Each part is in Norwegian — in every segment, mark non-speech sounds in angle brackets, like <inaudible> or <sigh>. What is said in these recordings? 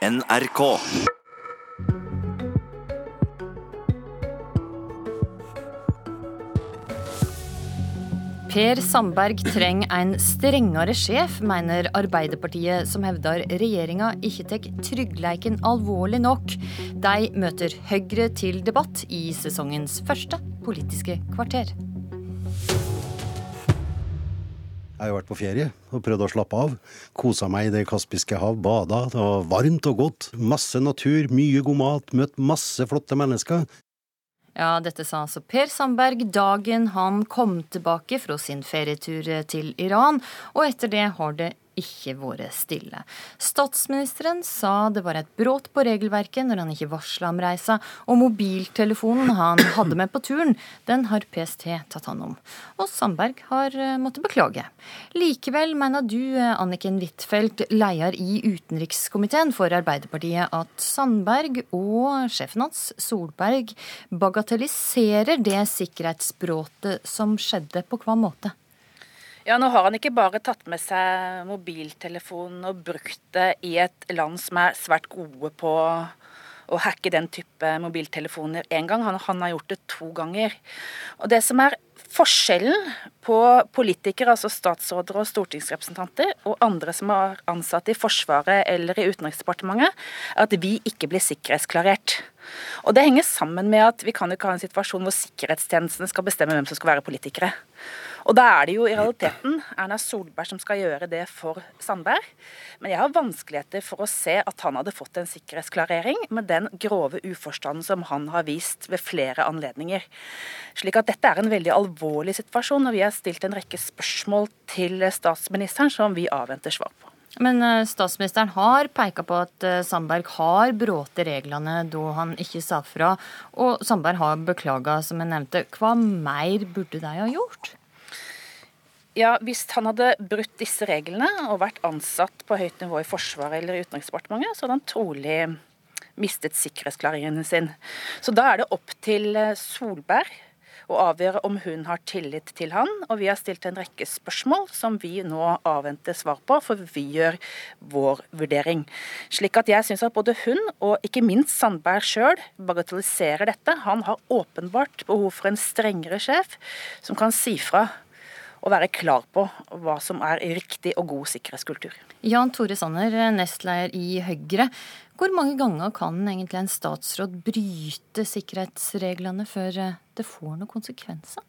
NRK. Per Sandberg trenger en strengere sjef, mener Arbeiderpartiet, som hevder regjeringa ikke tar tryggleiken alvorlig nok. De møter Høyre til debatt i sesongens første Politiske kvarter. Jeg har vært på ferie og prøvd å slappe av. Kosa meg i Det kaspiske hav, bada. Det var varmt og godt. Masse natur, mye god mat, møtt masse flotte mennesker. Ja, dette sa altså Per Sandberg dagen han kom tilbake fra sin ferietur til Iran, og etter det har det ikke vært stille. Statsministeren sa det var et brudd på regelverket når han ikke varsla om reisa, og mobiltelefonen han hadde med på turen, den har PST tatt hånd om. Og Sandberg har eh, måttet beklage. Likevel mener du, eh, Anniken Huitfeldt, leder i utenrikskomiteen for Arbeiderpartiet, at Sandberg og sjefen hans, Solberg, bagatelliserer det sikkerhetsbruddet som skjedde, på hva måte? Ja, Nå har han ikke bare tatt med seg mobiltelefonen og brukt det i et land som er svært gode på å hacke den type mobiltelefoner én gang. Han, han, har gjort det to ganger. Og Det som er forskjellen på politikere, altså statsråder og stortingsrepresentanter, og andre som er ansatte i Forsvaret eller i Utenriksdepartementet, er at vi ikke blir sikkerhetsklarert. Og Det henger sammen med at vi kan ikke ha en situasjon hvor sikkerhetstjenestene skal bestemme hvem som skal være politikere. Og da er det jo i realiteten Erna Solberg som skal gjøre det for Sandberg. Men jeg har vanskeligheter for å se at han hadde fått en sikkerhetsklarering med den grove uforstanden som han har vist ved flere anledninger. Slik at dette er en veldig alvorlig situasjon, og vi har stilt en rekke spørsmål til statsministeren som vi avventer svar på. Men eh, statsministeren har peka på at eh, Sandberg har brutt reglene da han ikke sa fra. Og Sandberg har beklaga, som jeg nevnte. Hva mer burde de ha gjort? Ja, Hvis han hadde brutt disse reglene og vært ansatt på høyt nivå i Forsvaret eller Utenriksdepartementet, så hadde han trolig mistet sikkerhetsklaringen sin. Så da er det opp til eh, Solberg å avgjøre om hun har tillit til han. Og vi har stilt en rekke spørsmål som vi nå avventer svar på, for vi gjør vår vurdering. Slik at jeg syns at både hun og ikke minst Sandberg sjøl bagatelliserer dette. Han har åpenbart behov for en strengere sjef som kan si fra og være klar på hva som er riktig og god sikkerhetskultur. Jan Tore Sanner, nestleder i Høyre. Hvor mange ganger kan egentlig en statsråd bryte sikkerhetsreglene før det får noen konsekvenser?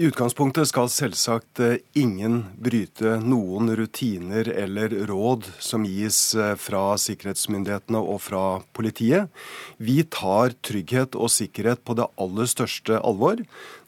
I utgangspunktet skal selvsagt eh, ingen bryte noen rutiner eller råd som gis eh, fra sikkerhetsmyndighetene og fra politiet. Vi tar trygghet og sikkerhet på det aller største alvor.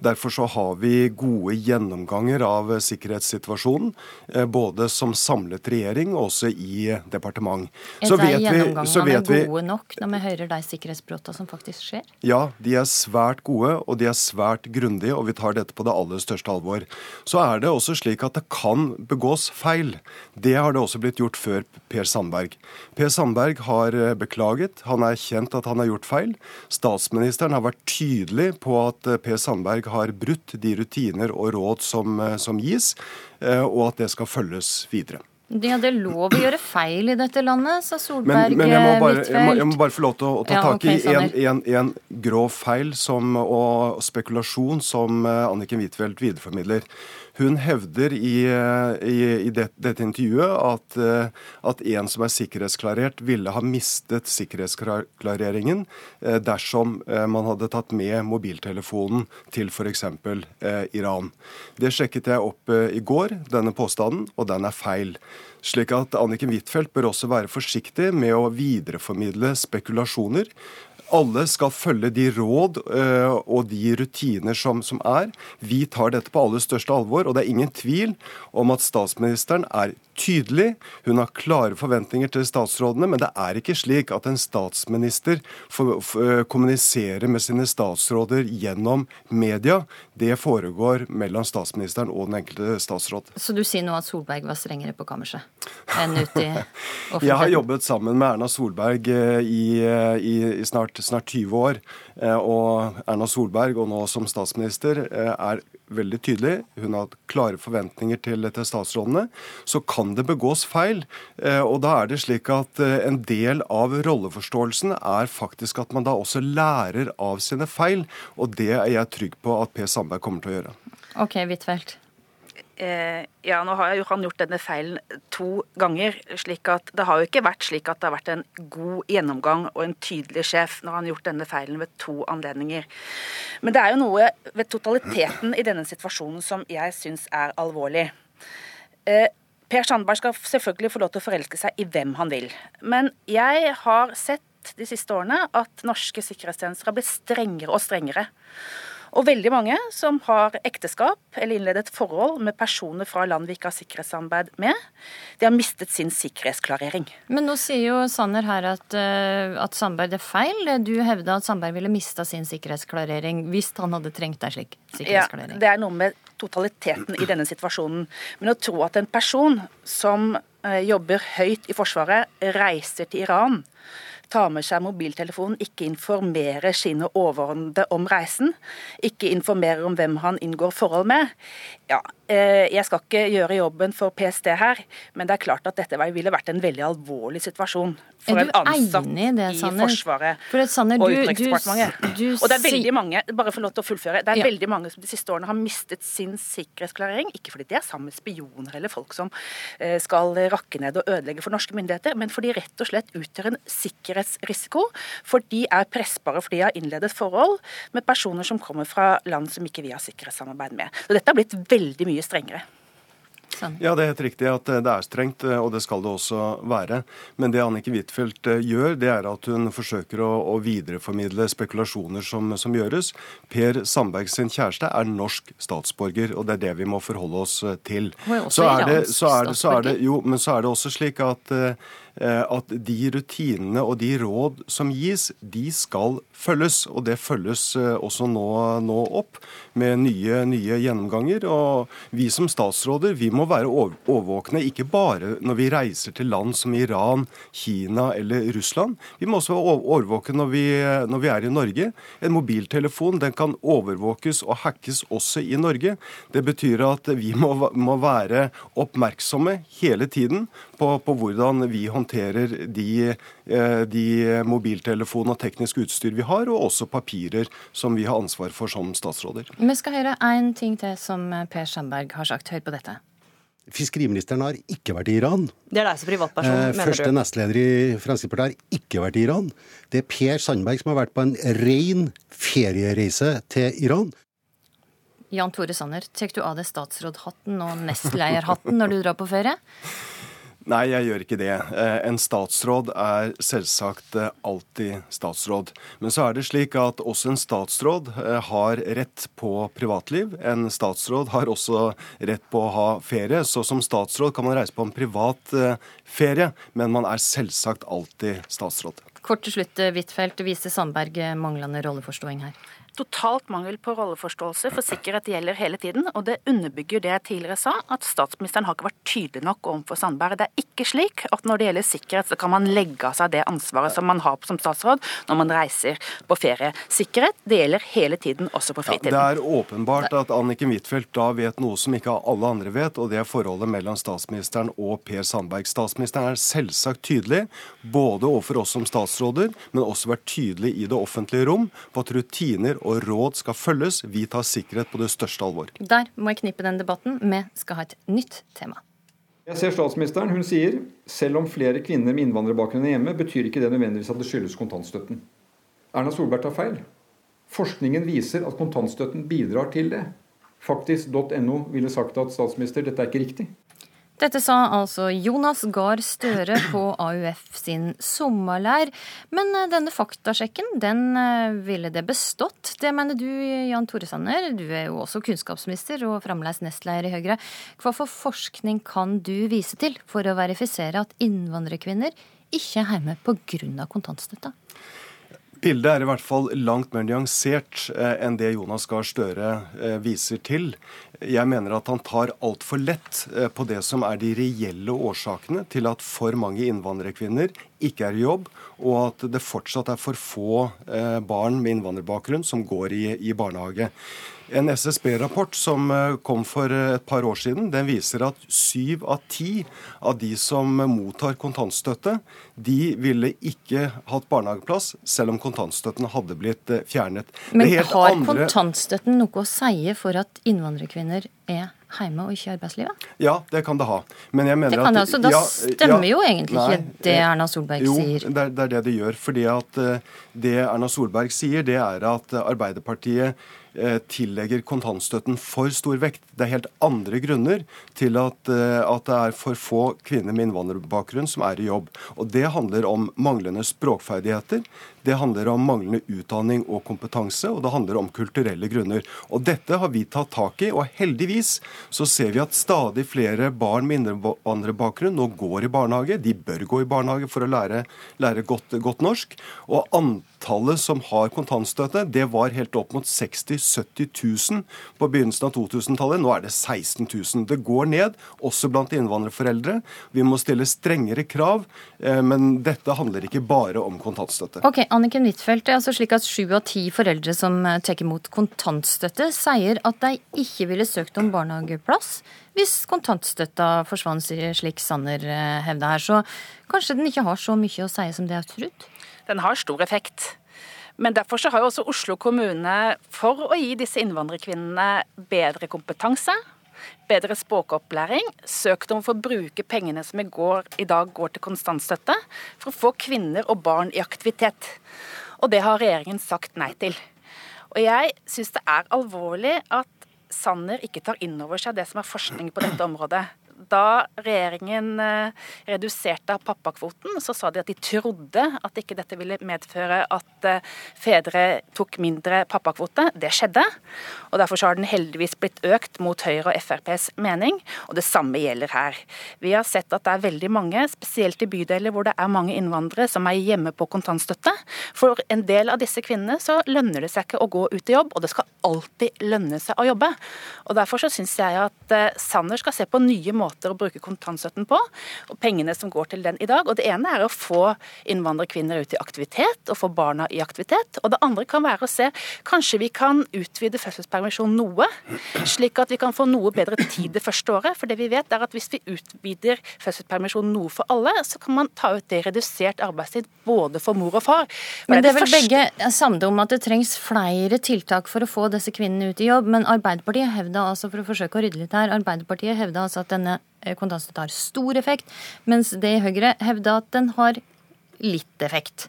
Derfor så har vi gode gjennomganger av sikkerhetssituasjonen, eh, både som samlet regjering og også i departement. Er de gjennomgangene gode nok når vi hører de sikkerhetsbruddene som faktisk skjer? Ja, de er svært gode, og de er svært grundige, og vi tar dette på det aller største alvor. Så er det også slik at det kan begås feil. Det har det også blitt gjort før Per Sandberg. Per Sandberg har eh, beklaget, han har erkjent at han har gjort feil. Statsministeren har vært tydelig på at eh, Per Sandberg har brutt de rutiner og råd som, eh, som gis, og at det skal følges videre. De hadde lov å gjøre feil i dette landet, sa Solberg. Men, men jeg, må bare, jeg, må, jeg, må bare, få lov til å, å ta ja, tak okay, i en, en, en, grov feil som, og spekulasjon som eh, Anniken Huitfeldt videreformidler. Hun hevder i, i, i det, dette intervjuet at, eh, at, en som er sikkerhetsklarert, ville ha mistet sikkerhetsklareringen eh, dersom eh, man hadde tatt med mobiltelefonen til f.eks. Iran. Det sjekket jeg opp i går, denne påstanden, og den er feil. Slik at Anniken Huitfeldt bør også være forsiktig med å videreformidle spekulasjoner alle skal følge de råd uh, og de rutiner som, som, er. Vi tar dette på aller største alvor, og det er ingen tvil om at statsministeren er tydelig. Hun har klare forventninger til statsrådene, men det er ikke slik at en statsminister får, får, kommuniserer med sine statsråder gjennom media. Det foregår mellom statsministeren og den enkelte statsråd. Så du sier nå at Solberg var strengere på kammerset <laughs> enn ute i offentligheten? Jeg har jobbet sammen med Erna Solberg i, i, i snart snart 20 år, og Erna Solberg, og nå som statsminister, er veldig tydelig. Hun har klare forventninger til, til statsrådene. Så kan det begås feil. Og da er det slik at en del av rolleforståelsen er faktisk at man da også lærer av sine feil. Og det er jeg trygg på at Per Sandberg kommer til å gjøre. Ok, Huitfeldt. Eh, ja, nå har han gjort denne feilen to ganger. slik at Det har jo ikke vært slik at det har vært en god gjennomgang og en tydelig sjef når han har gjort denne feilen ved to anledninger. Men det er jo noe ved totaliteten i denne situasjonen som jeg syns er alvorlig. Eh, per Sandberg skal selvfølgelig få lov til å forelske seg i hvem han vil. Men jeg har sett de siste årene at norske sikkerhetstjenester har blitt strengere og strengere. Og veldig mange som har ekteskap eller innledet forhold med personer fra land vi ikke har sikkerhetssamarbeid med, de har mistet sin sikkerhetsklarering. Men nå sier jo Sanner her at, uh, at Sandberg er feil. Du hevda at Sandberg ville mista sin sikkerhetsklarering hvis han hadde trengt ei slik sikkerhetsklarering. Ja, det er noe med totaliteten i denne situasjonen. Men å tro at en person som uh, jobber høyt i Forsvaret, reiser til Iran tar med seg mobiltelefonen, ikke informerer sine overordnede om reisen, ikke informerer om hvem han inngår forhold med. Ja, eh, jeg skal ikke gjøre jobben for PST her, men det er klart at dette ville vært en veldig alvorlig situasjon for en ansatt i, det, i Forsvaret for Sanner, og Utenriksdepartementet. Og det er veldig mange bare for lov til å fullføre, det er ja. veldig mange som de siste årene har mistet sin sikkerhetsklarering. Ikke fordi de er sammen med spioner eller folk som eh, skal rakke ned og ødelegge for norske myndigheter, men fordi de rett og slett utgjør en sikkerhetsrisiko. For de er pressbare fordi de har innledet forhold med personer som kommer fra land som ikke vi har sikkerhetssamarbeid med. Så dette har blitt veldig mye strengere. Sånn. Ja, Det er helt riktig at det er strengt, og det skal det også være. Men det Annike Huitfeldt eh, gjør, det er at hun forsøker å, å videreformidle spekulasjoner som, som, gjøres. Per Sandberg sin kjæreste er norsk statsborger, og det er det vi må forholde oss eh, til. Så er det, så er det, så er det, jo, men så er det også slik at eh, Eh, at de rutinene og de råd som gis, de skal følges. Og det følges eh, også nå, nå opp med nye, nye, gjennomganger. Og vi som statsråder vi må være overvåkne, ikke bare når vi reiser til land som Iran, Kina eller Russland. Vi må også være overvåkne når vi, når vi er i Norge. En mobiltelefon den kan overvåkes og hackes også i Norge. Det betyr at vi må, må være oppmerksomme hele tiden på, på hvordan vi håndterer de, eh, de mobiltelefon og teknisk utstyr vi har, og også papirer som vi har ansvar for som statsråder. Vi skal høre én ting til som Per Sandberg har sagt. Hør på dette. Fiskeriministeren har ikke vært i Iran. Det er deg som privatperson, eh, mener Første du? nestleder i Fremskrittspartiet har ikke vært i Iran. Det er Per Sandberg som har vært på en ren feriereise til Iran. Jan Tore Sanner, tar du av deg statsrådhatten og nestlederhatten når du drar på ferie? Nei, jeg gjør ikke det. Eh, en statsråd er selvsagt eh, alltid statsråd. Men så er det slik at også en statsråd eh, har rett på privatliv. En statsråd har også rett på å ha ferie. Så som statsråd kan man reise på en privat ferie, men man er selvsagt alltid statsråd. Kort til slutt, Huitfeldt. Viser Sandberg manglende rolleforståing her? Totalt mangel på rolleforståelse, for sikkerhet gjelder hele tiden. Og det underbygger det jeg tidligere sa, at statsministeren har ikke vært tydelig nok overfor Sandberg. Det er ikke slik at når det gjelder sikkerhet, så kan man legge av seg det ansvaret som man har som statsråd når man reiser på ferie. Sikkerhet det gjelder hele tiden, også på fritiden. Ja, det er åpenbart at Anniken Huitfeldt da vet noe som ikke alle andre vet, og det er forholdet mellom statsministeren og Per Sandberg. Statsministeren er selvsagt tydelig, både overfor oss som statsråder, men også vært tydelig i det offentlige rom på at rutiner og råd skal følges. Vi tar sikkerhet på det største alvor. Der må jeg knippe den debatten. Vi skal ha et nytt tema. Jeg ser statsministeren. Hun sier selv om flere kvinner med innvandrerbakgrunn er hjemme, betyr ikke det nødvendigvis at det skyldes kontantstøtten. Erna Solberg tar feil. Forskningen viser at kontantstøtten bidrar til det. Faktisk.no ville sagt at statsminister, dette er ikke riktig. Dette sa altså Jonas Gahr Støre på AUF sin sommerleir. Men eh, denne faktasjekken, den eh, ville det bestått. Det mener du, Jan Tore Sanner. Du er jo også kunnskapsminister og fremdeles nestleder i Høyre. Hva for forskning kan du vise til for å verifisere at innvandrerkvinner ikke er hjemme pga. kontantstøtta? Bildet er i hvert fall langt mer nyansert eh, enn det Jonas Gahr Støre viser til. Jeg mener at han tar altfor lett eh, på det som er de reelle årsakene til at for mange innvandrerkvinner ikke er i jobb, og at det fortsatt er for få barn med innvandrerbakgrunn som går i, i barnehage. En SSB-rapport som eh, kom for eh, et par år siden, den viser at syv av ti av de som mottar kontantstøtte, de ville ikke hatt barnehageplass selv om kontantstøtten hadde blitt eh, fjernet. Men har andre... kontantstøtten noe å si for at innvandrerkvinner er hjemme og ikke i arbeidslivet? Ja, det kan det ha. Men jeg mener det kan at, det altså, Da ja, stemmer ja, jo egentlig nei, ikke det Erna Solberg jo, sier. Jo, det, det er det det gjør. fordi at det Erna Solberg sier, det er at Arbeiderpartiet Eh, tillegger kontantstøtten for stor vekt. Det er helt andre grunner til at, eh, at, det er for få kvinner med innvandrerbakgrunn som er i jobb. Og Det handler om manglende språkferdigheter, det handler om manglende utdanning og kompetanse, og det handler om kulturelle grunner. Og Dette har vi tatt tak i, og heldigvis så ser vi at stadig flere barn med innvandrerbakgrunn nå går i barnehage. De bør gå i barnehage for å lære, lære godt, godt norsk. Og antallet som har kontantstøtte, det var helt opp mot 60 000-70 000 på begynnelsen av 2000-tallet. Nå er det 16 000. Det går ned, også blant innvandrerforeldre. Vi må stille strengere krav, eh, men dette handler ikke bare om kontantstøtte. Ok, Anniken Huitfeldt, det er altså slik at sju av ti foreldre som eh, tar imot kontantstøtte, sier at de ikke ville søkt om barnehageplass hvis kontantstøtta forsvant, slik Sanner eh, hevda her. Så kanskje den ikke har så mye å si som det er trodd? Den har stor effekt. Men derfor så har jo også Oslo kommune, for å gi disse innvandrerkvinnene bedre kompetanse, bedre språkopplæring, søkt om å få bruke pengene som i, går, i dag går til konstantstøtte, for å få kvinner og barn i aktivitet. Og det har regjeringen sagt nei til. Og jeg syns det er alvorlig at Sanner ikke tar inn over seg det som er forskning på dette området da regjeringen eh, reduserte pappakvoten, så sa de at de trodde at ikke dette ville medføre at eh, fedre tok mindre pappakvote. Det skjedde. og Derfor har den heldigvis blitt økt mot Høyre og FrPs mening, og det samme gjelder her. Vi har sett at det er veldig mange, spesielt i bydeler hvor det er mange innvandrere, som er hjemme på kontantstøtte. For en del av disse kvinnene så lønner det seg ikke å gå ut i jobb, og det skal alltid lønne seg å jobbe. Og Derfor så syns jeg at eh, Sanner skal se på nye måter måter å bruke kontantstøtten på, og pengene som går til den i dag. Og Det ene er å få innvandrerkvinner ut i aktivitet, og få barna i aktivitet. Og det andre kan være å se kanskje vi kan utvide fødselspermisjon noe, slik at vi kan få noe bedre tid det første året. For det vi vet er at hvis vi utvider fødselspermisjon noe for alle, så kan man ta ut det redusert arbeidstid både for mor og far. Men, men det er vel første... begge samde om at det trengs flere tiltak for å få disse kvinnene ut i jobb. Men Arbeiderpartiet hevda altså, for å forsøke å rydde litt her, Arbeiderpartiet hevda altså at denne kontantstøtte har stor effekt, mens det i Høyre hevder at den har litt effekt.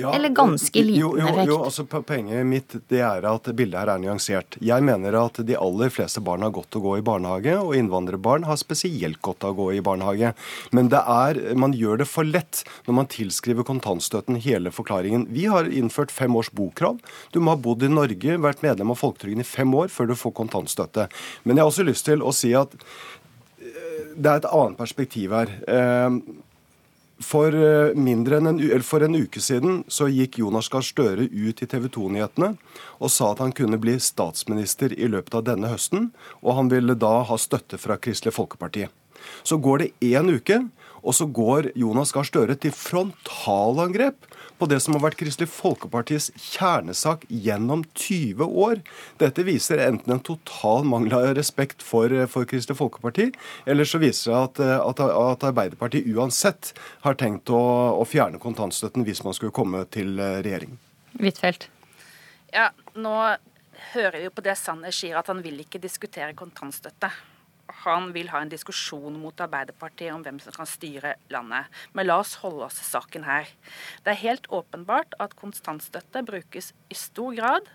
Ja, Eller ganske liten jo, jo, effekt. Jo, altså Poenget mitt det er at bildet her er nyansert. Jeg mener at de aller fleste barn har godt å gå i barnehage, og innvandrerbarn har spesielt godt av å gå i barnehage. Men det er, man gjør det for lett når man tilskriver kontantstøtten hele forklaringen. Vi har innført fem års bokrav. Du må ha bodd i Norge, vært medlem av folketrygden i fem år før du får kontantstøtte. Men jeg har også lyst til å si at det er et annet perspektiv her. Ehm, for, eh, en, for en uke siden så gikk Jonas Gahr Støre ut i TV 2-nyhetene og sa at han kunne bli statsminister i løpet av denne høsten, og han ville da ha støtte fra Kristelig Folkeparti. Så går det én uke, og så går Jonas Gahr Støre til frontalangrep på det som har vært Kristelig Folkepartis kjernesak gjennom 20 år. Dette viser enten en total mangel av respekt for, for Kristelig Folkeparti, eller så viser det at, at, at Arbeiderpartiet uansett har tenkt å, å, fjerne kontantstøtten hvis man skulle komme til regjering. Huitfeldt. Ja, nå hører vi jo på det Sanner sier, at han vil ikke diskutere kontantstøtte han vil ha en diskusjon mot Arbeiderpartiet om hvem som kan styre landet. Men la oss holde oss til saken her. Det er helt åpenbart at kontantstøtte brukes i stor grad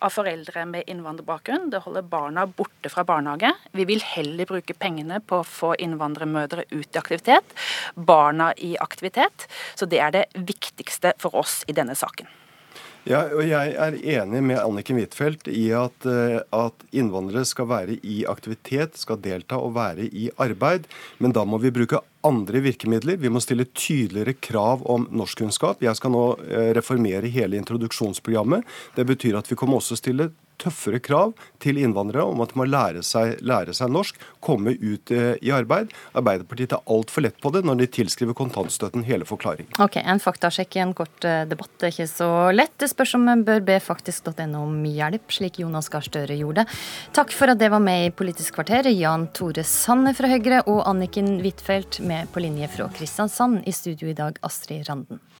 av foreldre med innvandrerbakgrunn. Det holder barna borte fra barnehage. Vi vil heller bruke pengene på å få innvandrermødre ut i aktivitet, barna i aktivitet. Så det er det viktigste for oss i denne saken. Ja, og Jeg er enig med Anniken Huitfeldt i at, eh, at, innvandrere skal være i aktivitet, skal delta og være i arbeid. Men da må vi bruke andre virkemidler. Vi må stille tydeligere krav om norskkunnskap. Jeg skal nå eh, reformere hele introduksjonsprogrammet. Det betyr at vi kommer også stille tøffere krav til innvandrere om at de må lære seg, lære seg norsk, komme ut eh, i arbeid. Arbeiderpartiet tar altfor lett på det når de tilskriver kontantstøtten hele forklaringen. Ok, En faktasjekk i en kort eh, debatt det er ikke så lett. Det spørs om en bør be faktisk.no om hjelp, slik Jonas Gahr Støre gjorde. Takk for at det var med i Politisk kvarter, Jan Tore Sanne fra Høyre og Anniken Huitfeldt med på linje fra Kristiansand. I studio i dag, Astrid Randen.